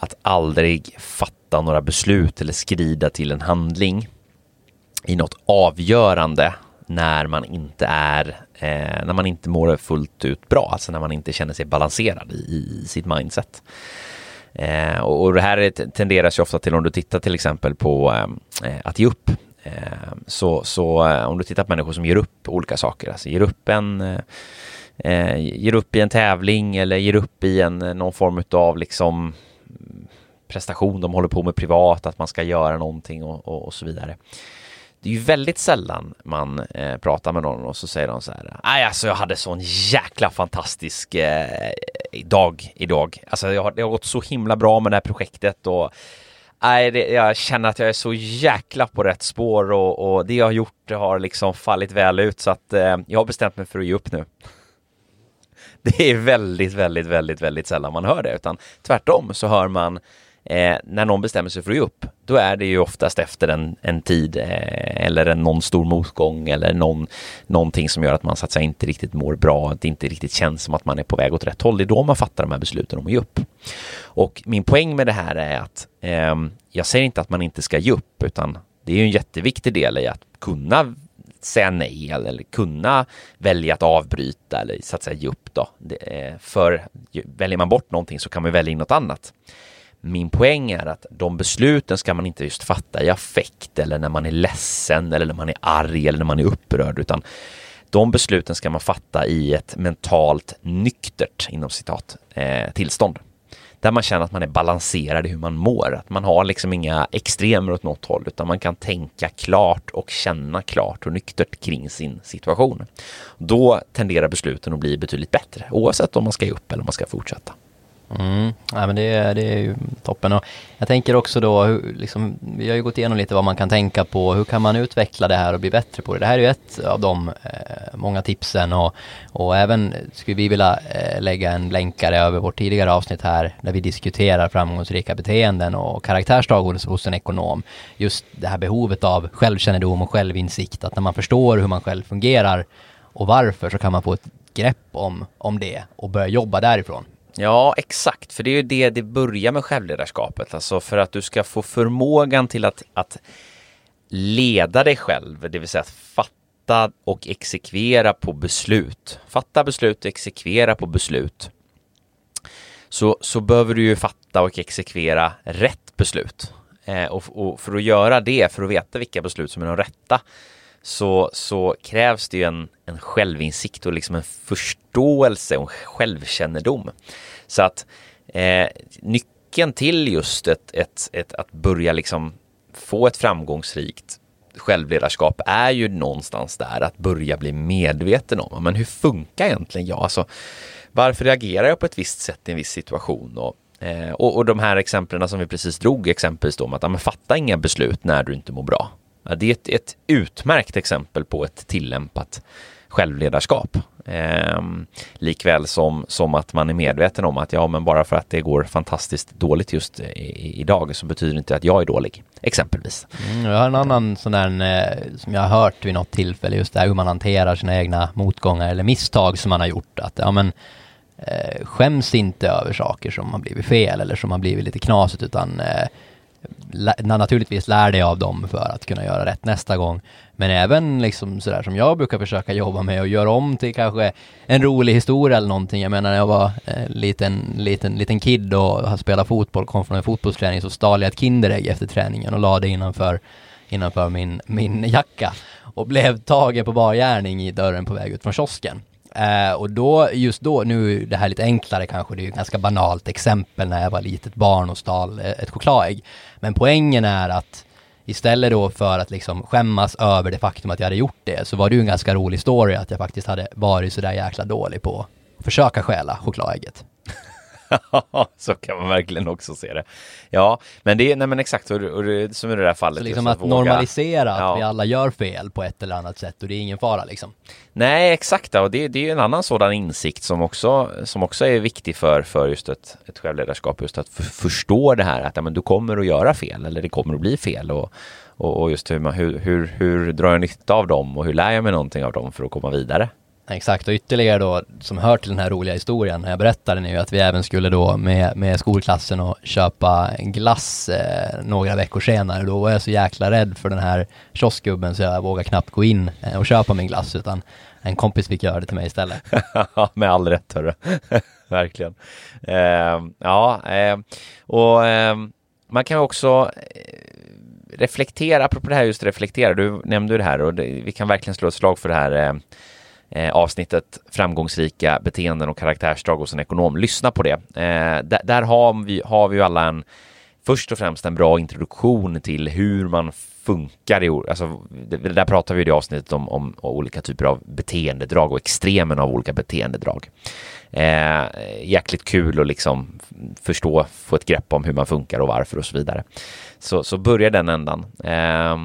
[SPEAKER 1] att aldrig fatta några beslut eller skrida till en handling i något avgörande när man inte är, eh, när man inte mår fullt ut bra, alltså när man inte känner sig balanserad i, i sitt mindset. Eh, och, och det här tenderar sig ofta till om du tittar till exempel på eh, att ge upp. Eh, så, så eh, om du tittar på människor som ger upp olika saker, alltså ger upp en eh, eh ger upp i en tävling eller ger upp i en, eh, någon form av liksom prestation de håller på med privat, att man ska göra någonting och, och, och så vidare. Det är ju väldigt sällan man eh, pratar med någon och så säger de så här. Nej, alltså jag hade sån jäkla fantastisk eh, dag idag. Alltså jag har, det har gått så himla bra med det här projektet och nej, det, jag känner att jag är så jäkla på rätt spår och, och det jag har gjort det har liksom fallit väl ut så att eh, jag har bestämt mig för att ge upp nu. [LAUGHS] Det är väldigt, väldigt, väldigt, väldigt sällan man hör det, utan tvärtom så hör man eh, när någon bestämmer sig för att ge upp, då är det ju oftast efter en, en tid eh, eller en, någon stor motgång eller någon, någonting som gör att man så att säga inte riktigt mår bra, att det inte riktigt känns som att man är på väg åt rätt håll. Det är då man fattar de här besluten om att ge upp. Och min poäng med det här är att eh, jag säger inte att man inte ska ge upp, utan det är ju en jätteviktig del i att kunna säga nej eller kunna välja att avbryta eller så att säga ge upp då. För väljer man bort någonting så kan man välja in något annat. Min poäng är att de besluten ska man inte just fatta i affekt eller när man är ledsen eller när man är arg eller när man är upprörd utan de besluten ska man fatta i ett mentalt nyktert inom citat eh, tillstånd. Där man känner att man är balanserad i hur man mår, att man har liksom inga extremer åt något håll utan man kan tänka klart och känna klart och nyktert kring sin situation. Då tenderar besluten att bli betydligt bättre oavsett om man ska ge upp eller om man ska fortsätta.
[SPEAKER 2] Mm. Ja, men det, det är ju toppen. Och jag tänker också då, hur, liksom, vi har ju gått igenom lite vad man kan tänka på. Hur kan man utveckla det här och bli bättre på det? Det här är ju ett av de eh, många tipsen och, och även skulle vi vilja eh, lägga en länkare över vårt tidigare avsnitt här där vi diskuterar framgångsrika beteenden och karaktärsdrag hos, hos en ekonom. Just det här behovet av självkännedom och självinsikt, att när man förstår hur man själv fungerar och varför så kan man få ett grepp om, om det och börja jobba därifrån.
[SPEAKER 1] Ja, exakt, för det är ju det det börjar med självledarskapet, alltså för att du ska få förmågan till att, att leda dig själv, det vill säga att fatta och exekvera på beslut. Fatta beslut och exekvera på beslut. Så, så behöver du ju fatta och exekvera rätt beslut. Eh, och, och, för att göra det, för att veta vilka beslut som är de rätta, så, så krävs det ju en, en självinsikt och liksom en förståelse och självkännedom. Så att eh, nyckeln till just ett, ett, ett, att börja liksom få ett framgångsrikt självledarskap är ju någonstans där att börja bli medveten om, men hur funkar egentligen jag? Alltså, varför reagerar jag på ett visst sätt i en viss situation? Och, eh, och, och de här exemplen som vi precis drog, exempelvis då om att ja, men fatta inga beslut när du inte mår bra. Ja, det är ett, ett utmärkt exempel på ett tillämpat självledarskap. Eh, likväl som, som att man är medveten om att ja, men bara för att det går fantastiskt dåligt just i, idag så betyder det inte att jag är dålig, exempelvis.
[SPEAKER 2] Mm, jag har en annan sån där eh, som jag har hört vid något tillfälle, just det här hur man hanterar sina egna motgångar eller misstag som man har gjort. Att ja, men eh, skäms inte över saker som har blivit fel eller som har blivit lite knasigt utan eh, naturligtvis lär dig av dem för att kunna göra rätt nästa gång. Men även liksom sådär som jag brukar försöka jobba med och göra om till kanske en rolig historia eller någonting. Jag menar när jag var eh, liten, liten, liten kid och spelade fotboll, kom från en fotbollsträning så stal jag ett Kinderägg efter träningen och la det innanför, innanför min, min jacka och blev tagen på bar gärning i dörren på väg ut från kiosken. Eh, och då, just då, nu är det här lite enklare kanske, det är ju ett ganska banalt exempel när jag var litet barn och stal eh, ett chokladägg. Men poängen är att istället då för att liksom skämmas över det faktum att jag hade gjort det, så var det ju en ganska rolig story att jag faktiskt hade varit sådär jäkla dålig på att försöka stjäla chokladägget. [LAUGHS]
[SPEAKER 1] så kan man verkligen också se det. Ja, men det är, nej men exakt, och, och, och som i det där fallet.
[SPEAKER 2] Så liksom att, att normalisera att ja. vi alla gör fel på ett eller annat sätt och det är ingen fara liksom.
[SPEAKER 1] Nej, exakt, och det, det är en annan sådan insikt som också, som också är viktig för, för just ett, ett självledarskap, just att förstå det här att ja, men du kommer att göra fel eller det kommer att bli fel och, och, och just hur, hur, hur, hur drar jag nytta av dem och hur lär jag mig någonting av dem för att komma vidare.
[SPEAKER 2] Exakt, och ytterligare då som hör till den här roliga historien när jag berättade nu att vi även skulle då med, med skolklassen och köpa en glass eh, några veckor senare. Då var jag så jäkla rädd för den här kioskgubben så jag vågade knappt gå in eh, och köpa min glass utan en kompis fick göra det till mig istället. [LAUGHS]
[SPEAKER 1] med all rätt hörru. [LAUGHS] Verkligen. Eh, ja, eh, och eh, man kan också eh, reflektera, apropå det här just reflektera, du nämnde det här och det, vi kan verkligen slå ett slag för det här ehm, eh, avsnittet framgångsrika beteenden och karaktärsdrag hos en ekonom. Lyssna på det. Eh, där, har, vi, har vi ju alla en först och främst en bra introduktion till hur man funkar i, alltså, där pratar vi i det avsnittet om, om, olika typer av beteendedrag och extremen av olika beteendedrag. Eh, jäkligt kul att liksom förstå, få ett grepp om hur man funkar och varför och så vidare. Så, så börjar den ändan. Eh,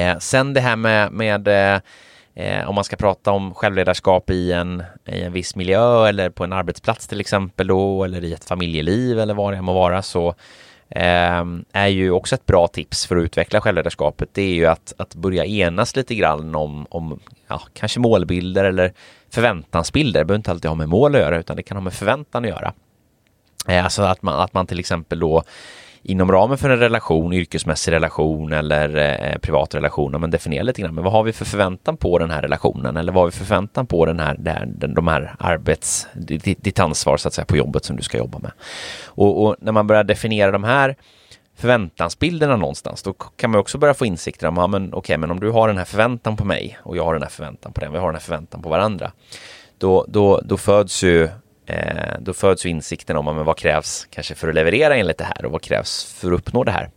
[SPEAKER 1] eh, sen det här med, med eh, eh, om man ska prata om självledarskap i en, i en viss miljö eller på en arbetsplats till exempel då, eller i ett familjeliv eller vad det än må vara så eh, är ju också ett bra tips för att utveckla självledarskapet. Det är ju att, att börja enas lite grann om, om ja, kanske målbilder eller förväntansbilder. Det behöver inte alltid ha med mål att göra utan det kan ha med förväntan att göra. Eh, alltså att man, att man till exempel då inom ramen för en relation, yrkesmässig relation eller eh, eh privat relation, men definiera lite grann, men vad har vi för förväntan på den här relationen eller vad har vi för förväntan på den här, den, de här arbets, ditt, ditt, ansvar så att säga på jobbet som du ska jobba med. Och, och när man börjar definiera de här förväntansbilderna någonstans, då kan man också börja få insikter om, ja men okej, okay, men om du har den här förväntan på mig och jag har den här förväntan på den, vi har den här förväntan på varandra, då, då, då föds ju eh, då föds insikten om men vad krävs kanske för att leverera enligt det här och vad krävs för att uppnå det här.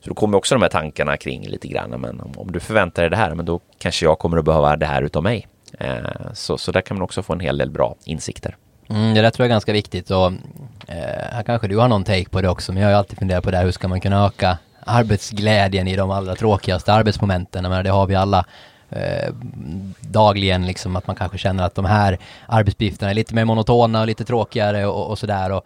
[SPEAKER 1] Så då kommer också de här tankarna kring lite grann, men om, om du förväntar dig det här, men då kanske jag kommer att behöva det här utav mig. Eh, så, så där kan man också få en hel del bra insikter.
[SPEAKER 2] Mm, det där tror jag är ganska viktigt och eh, här kanske du har någon take på det också, men jag har ju alltid funderat på det här, hur ska man kunna öka arbetsglädjen i de allra tråkigaste arbetsmomenten? Menar, det har vi alla eh, dagligen liksom att man kanske känner att de här arbetsuppgifterna är lite mer monotona och lite tråkigare och, och sådär och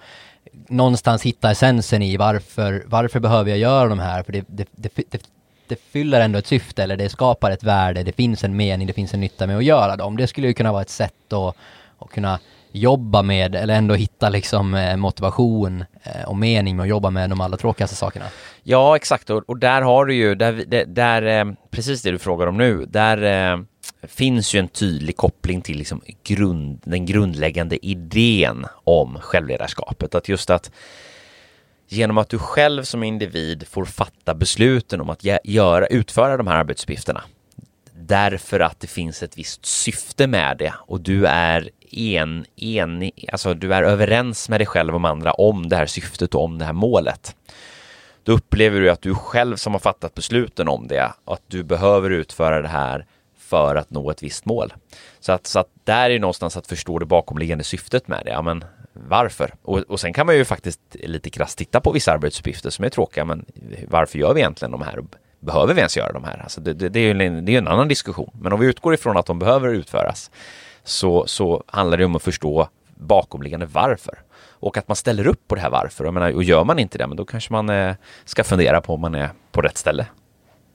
[SPEAKER 2] någonstans hitta essensen i varför, varför behöver jag göra de här? För det, det, det, det, det fyller ändå ett syfte eller det skapar ett värde, det finns en mening, det finns en nytta med att göra dem. Det skulle ju kunna vara ett sätt att, att kunna jobba med eller ändå hitta liksom eh, motivation eh, och mening med att jobba med de allra tråkigaste sakerna.
[SPEAKER 1] Ja, exakt och, och där har du ju, där, där, eh, precis det du frågar om nu, där finns ju en tydlig koppling till liksom grund, den grundläggande idén om självledarskapet. Att just att genom att du själv som individ får fatta besluten om att göra, utföra de här arbetsuppgifterna därför att det finns ett visst syfte med det och du är en, en, alltså du är överens med dig själv och andra om det här syftet och om det här målet. Då upplever du att du själv som har fattat besluten om det, att du behöver utföra det här för att nå ett visst mål. Så att, så att där är någonstans att förstå det bakomliggande syftet med det. Ja, men varför? Och, och sen kan man ju faktiskt lite krasst titta på vissa arbetsuppgifter som är tråkiga, men varför gör vi egentligen de här? Behöver vi ens göra de här? Alltså det, det, det är ju en, det är en annan diskussion. Men om vi utgår ifrån att de behöver utföras så, så handlar det om att förstå bakomliggande varför. Och att man ställer upp på det här varför. Jag menar, och gör man inte det, men då kanske man eh, ska fundera på om man är på rätt ställe.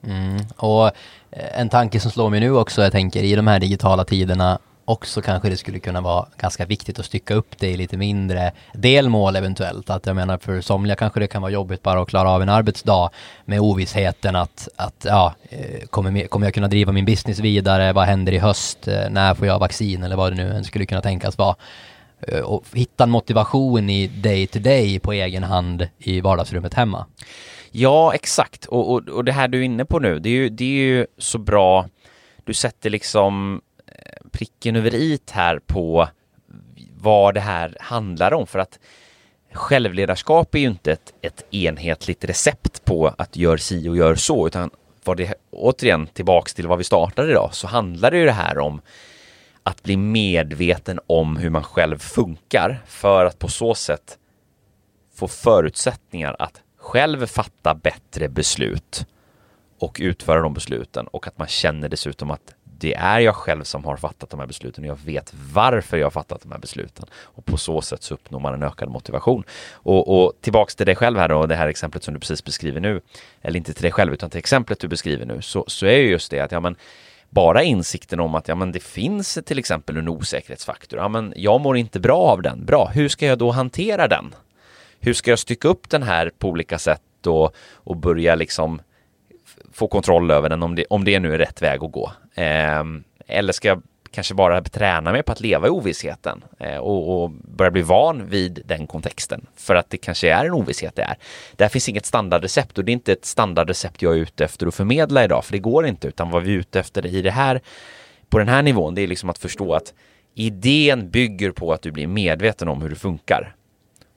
[SPEAKER 2] Mm. Och eh, en tanke som slår mig nu också, jag tänker i de här digitala tiderna också kanske det skulle kunna vara ganska viktigt att stycka upp det i lite mindre delmål eventuellt. Att jag menar för somliga kanske det kan vara jobbigt bara att klara av en arbetsdag med ovissheten att, att ja, eh, kommer, kommer jag kunna driva min business vidare? Vad händer i höst? Eh, när får jag vaccin? Eller vad det nu än skulle kunna tänkas vara. Eh, och hitta en motivation i day to day på egen hand i vardagsrummet hemma.
[SPEAKER 1] Ja, exakt. Och, och, och det här du är inne på nu, det är ju, det är ju så bra. Du sätter liksom pricken över it här på vad det här handlar om. För att självledarskap är ju inte ett, ett enhetligt recept på att gör si och gör så utan vad det återigen tillbaks till vad vi startade idag så handlar det ju det här om att bli medveten om hur man själv funkar för att på så sätt få förutsättningar att själv fatta bättre beslut och utföra de besluten och att man känner dessutom att det är jag själv som har fattat de här besluten och jag vet varför jag har fattat de här besluten. Och på så sätt så uppnår man en ökad motivation. Och, och tillbaks till dig själv här då, det här exemplet som du precis beskriver nu, eller inte till dig själv utan till exemplet du beskriver nu, så, så är ju just det att ja men bara insikten om att ja, men det finns till exempel en osäkerhetsfaktor. Ja, men jag mår inte bra av den. Bra, hur ska jag då hantera den? Hur ska jag stycka upp den här på olika sätt och, och börja liksom få kontroll över den om det, om det nu är rätt väg att gå? Eh, eller ska jag kanske bara träna mig på att leva i ovissheten eh, och, och, börja bli van vid den kontexten för att det kanske är en ovisshet det är. Där finns inget standardrecept och det är inte ett standardrecept jag är ute efter att förmedla idag för det går inte utan vad vi är ute efter i det här på den här nivån det är liksom att förstå att idén bygger på att du blir medveten om hur det funkar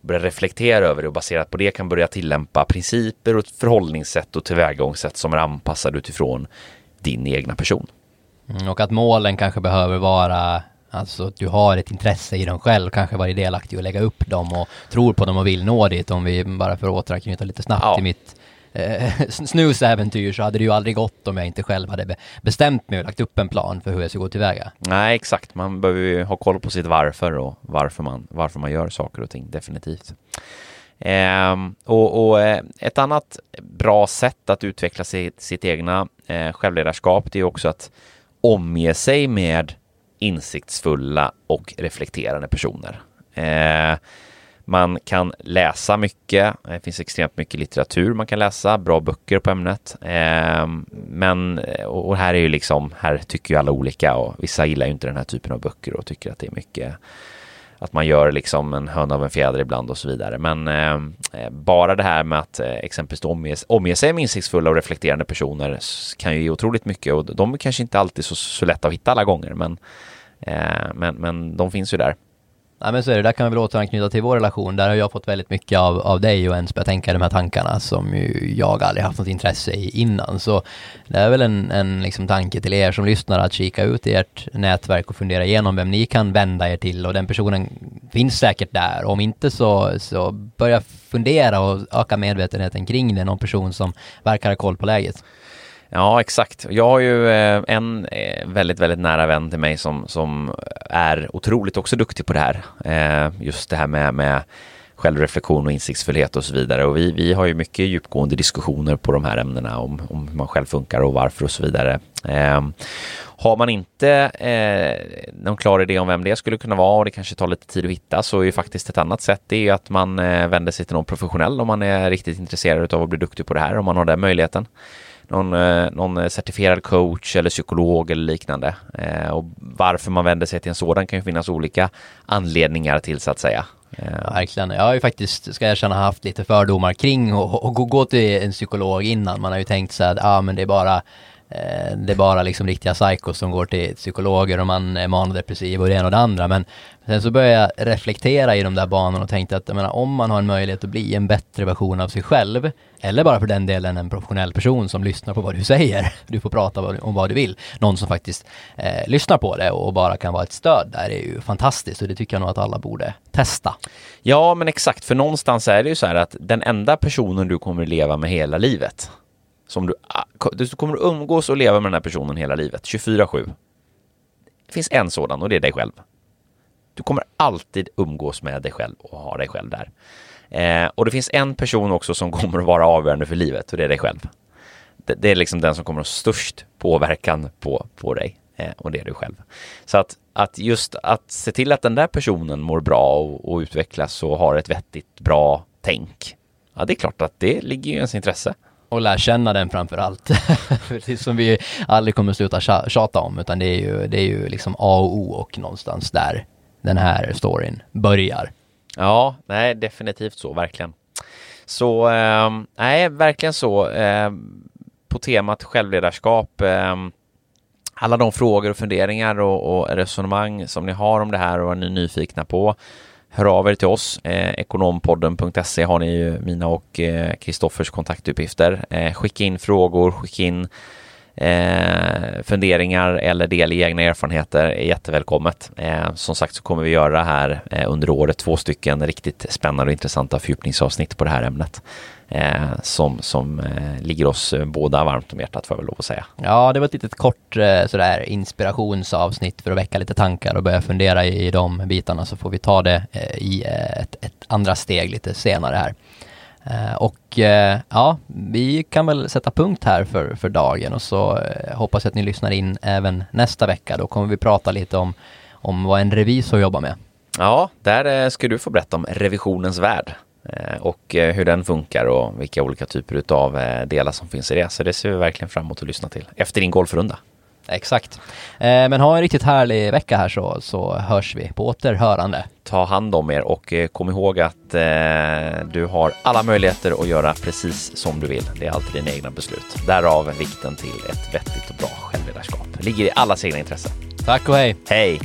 [SPEAKER 1] börja reflektera över det och baserat på det kan börja tillämpa principer och förhållningssätt och tillvägagångssätt som är anpassade utifrån din egna person.
[SPEAKER 2] Mm, och att målen kanske behöver vara Alltså att du har ett intresse i dem själv, kanske varit delaktig och lägga upp dem och tror på dem och vill nå dit. Om vi bara för att återanknyta lite snabbt ja. till mitt eh, [LAUGHS] snusäventyr så hade det ju aldrig gått om jag inte själv hade be bestämt mig och lagt upp en plan för hur jag ska gå tillväga.
[SPEAKER 1] Nej, exakt. Man behöver ju ha koll på sitt varför och varför man, varför man gör saker och ting, definitivt. Eh, och, och, eh, ett annat bra sätt att utveckla sitt, sitt egna eh, självledarskap, det är också att omge sig med insiktsfulla och reflekterande personer. Eh, man kan läsa mycket. Det finns extremt mycket litteratur man kan läsa, bra böcker på ämnet. Ehm, men, och här är ju liksom, här tycker ju alla olika och vissa gillar ju inte den här typen av böcker och tycker att det är mycket att man gör liksom en höna av en fjäder ibland och så vidare. Men ehm, eh, bara det här med att eh, exempelvis omge, omge sig med insiktsfulla och reflekterande personer kan ju ge otroligt mycket och de är kanske inte alltid så, så lätta att hitta alla gånger men, eh, men, men de finns ju där.
[SPEAKER 2] Nej men så är det, där kan vi väl återanknyta till vår relation. Där har jag fått väldigt mycket av, av dig och ens börjat tänka de här tankarna som ju jag aldrig haft något intresse i innan. Så det är väl en, en liksom tanke till er som lyssnar att kika ut i ert nätverk och fundera igenom vem ni kan vända er till och den personen finns säkert där. Om inte så, så börja fundera och öka medvetenheten kring det, någon person som verkar ha koll på läget.
[SPEAKER 1] Ja, exakt. Jag har ju eh, en eh, väldigt, väldigt nära vän till mig som, som är otroligt också duktig på det här. Eh, just det här med, med självreflektion och insiktsfullhet och så vidare. Och vi, vi har ju mycket djupgående diskussioner på de här ämnena om, om hur man själv funkar och varför och så vidare. har man inte eh, någon klar idé om vem det skulle kunna vara och det kanske tar lite tid att hitta så är ju faktiskt ett annat sätt det är att man eh, vänder sig till någon professionell om man är riktigt intresserad av att bli duktig på det här om man har den möjligheten någon, eh, någon certifierad coach eller psykolog eller liknande. Eh, och varför man vänder sig till en sådan kan ju finnas olika anledningar till så att säga.
[SPEAKER 2] Eh. Ja, verkligen. Jag har ju faktiskt, ska jag erkänna, haft lite fördomar kring och, gå till en psykolog innan. Man har ju tänkt så att ah, men det är bara Eh, det är bara liksom riktiga psykos som går till psykologer och man är manodepressiv och det ena och det andra. Men sen så började jag reflektera i de där banorna och tänkte att jag menar, om man har en möjlighet att bli en bättre version av sig själv, eller bara för den delen en professionell person som lyssnar på vad du säger, [LAUGHS] du får prata om vad du vill, någon som faktiskt eh, lyssnar på det och bara kan vara ett stöd där är ju fantastiskt och det tycker jag nog att alla borde testa.
[SPEAKER 1] Ja, men exakt, för någonstans är det ju så här att den enda personen du kommer leva med hela livet, som du, ah, du kommer att umgås och leva med den här personen hela livet, 24-7. Det finns en sådan och det är dig själv. Du kommer alltid umgås med dig själv och ha dig själv där. Eh, och det finns en person också som [LAUGHS] kommer att vara avgörande för livet och det är dig själv. Det, det är liksom den som kommer att ha störst påverkan på, på dig eh, och det är du själv. Så att, att just att se till att den där personen mår bra och, och utvecklas och har ett vettigt, bra tänk. Ja, det är klart att det ligger i ens intresse.
[SPEAKER 2] Och lär känna den framför allt. [LAUGHS] Precis som vi aldrig kommer sluta tjata om, utan det är ju, det är ju liksom A och O och någonstans där den här storyn börjar.
[SPEAKER 1] Ja, nej, definitivt så, verkligen. Så, eh, nej, verkligen så. Eh, på temat självledarskap, eh, alla de frågor och funderingar och, och, resonemang som ni har om det här och är ni nyfikna på, hör av er till oss. Eh, ekonompodden.se har ni ju mina och eh, Kristoffers eh, kontaktuppgifter. Eh, skicka in frågor, skicka in eh, funderingar eller del i egna erfarenheter är jättevälkommet. Eh, som sagt så kommer vi göra här eh, under året två stycken riktigt spännande och intressanta fördjupningsavsnitt på det här ämnet. Eh, som, som eh, ligger oss eh, båda varmt om hjärtat får jag väl lov att säga.
[SPEAKER 2] Ja, det var ett litet kort eh, sådär inspirationsavsnitt för att väcka lite tankar och börja fundera i, i de bitarna så får vi ta det eh, i eh, ett, ett andra steg lite senare här. Eh, och eh, ja, vi kan väl sätta punkt här för, för dagen och så eh, hoppas jag att ni lyssnar in även nästa vecka. Då kommer vi prata lite om, om vad en revisor jobbar med.
[SPEAKER 1] Ja, där ska du få berätta om revisionens värld och hur den funkar och vilka olika typer av delar som finns i det. Så det ser vi verkligen fram emot att lyssna till efter din golfrunda.
[SPEAKER 2] Exakt. Eh, men ha en riktigt härlig vecka här så, så hörs vi på återhörande.
[SPEAKER 1] Ta hand om er och eh, kom ihåg att eh, du har alla möjligheter att göra precis som du vill. Det är alltid dina egna beslut. Därav vikten till ett vettigt och bra självledarskap. Det ligger i allas egna intresse.
[SPEAKER 2] Tack och hej!
[SPEAKER 1] Hej!